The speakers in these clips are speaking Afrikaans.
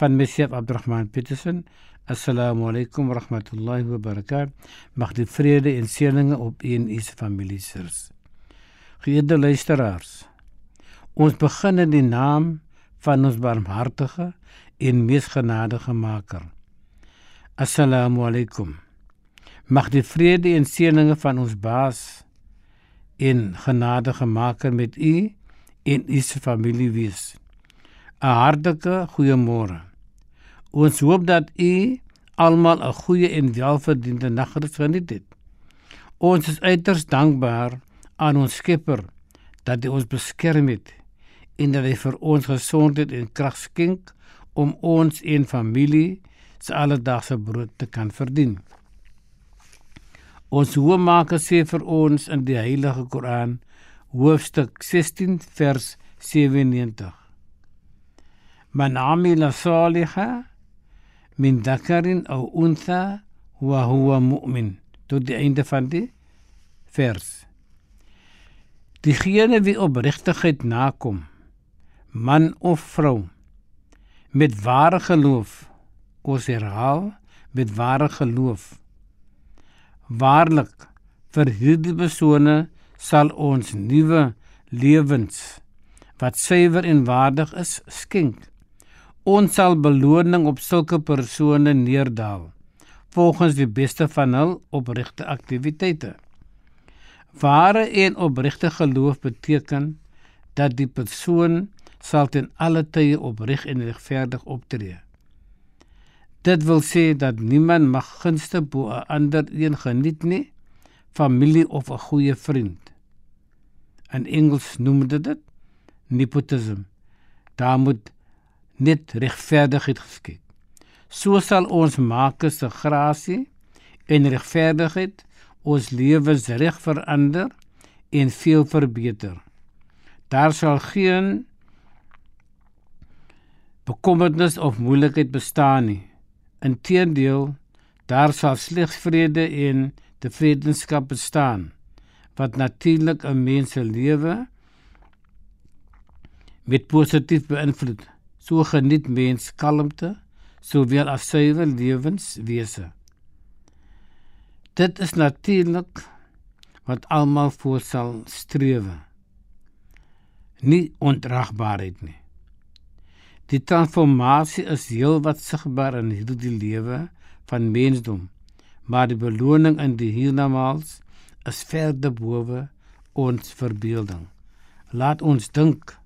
Van myself Abdurrahman Petersen Assalamu alaykum wa rahmatullahi wa barakatuh mag die vrede en seëninge op u en u se familie sirs Geëerde luisteraars ons begin in die naam van ons barmhartige en mees genadige maker Assalamu alaykum. Mag die vrede en seëninge van ons Baas en genadige Maker met u en u se familie wees. 'n Hartlike goeiemôre. Ons hoop dat u almal 'n goeie en welverdiende nagrus geniet het. Ons is uiters dankbaar aan ons Skepper dat hy ons beskerm het en dat hy vir ons gesondheid en krag skenk om ons en familie se alledaagse brood te kan verdien. Ons hoëmaker sê vir ons in die Heilige Koran, hoofstuk 16 vers 97. Amila saliha min dhakarin aw untha wa huwa mu'min. Tot die einde van die vers. Diegene wie opregtigheid nakom, man of vrou, met ware geloof ons herhaal met ware geloof. Waarlik vir hierdie persone sal ons nuwe lewens wat suiwer en waardig is skenk. Ons sal beloning op sulke persone neerdal volgens die beste van hul opregte aktiwiteite. Ware en opregte geloof beteken dat die persoon sal ten alle tye opreg en regverdig optree. Dit wil sê dat niemand mag gunste bo 'n ander een geniet nie, familie of 'n goeie vriend. In Engels noem dit dit nepotism. Daar moet net regverdigheid geskied. So sal ons maak se grasie en regverdigheid ons lewens reg verander en veel verbeter. Daar sal geen bekommernis of moeilikheid bestaan nie. Inteendeel, daar sal slegs vrede en tevredenskap bestaan wat natuurlik 'n mens se lewe met positief beïnvloed. So geniet mens kalmte sowel as suiwer lewenswese. Dit is natuurlik wat almal voor sal streef. Nie ondragbaarheid nie. Die transformasie is heelwat sigbaar in hierdie lewe van mensdom, maar die beloning in die hiernamaals is verder bowe ons verbeelding. Laat ons dink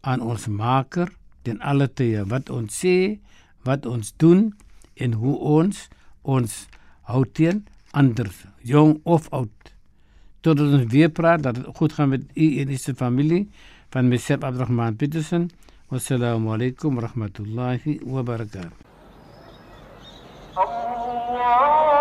aan ons Maker ten alle tye wat ons sê, wat ons doen en hoe ons ons hou teen ander, jong of oud. Totdat ons weer praat dat dit goed gaan met u en u se familie van Mesep Abdurrahman Petersen. Wassalamu alaykum wa rahmatullahi wa barakatuh. Allah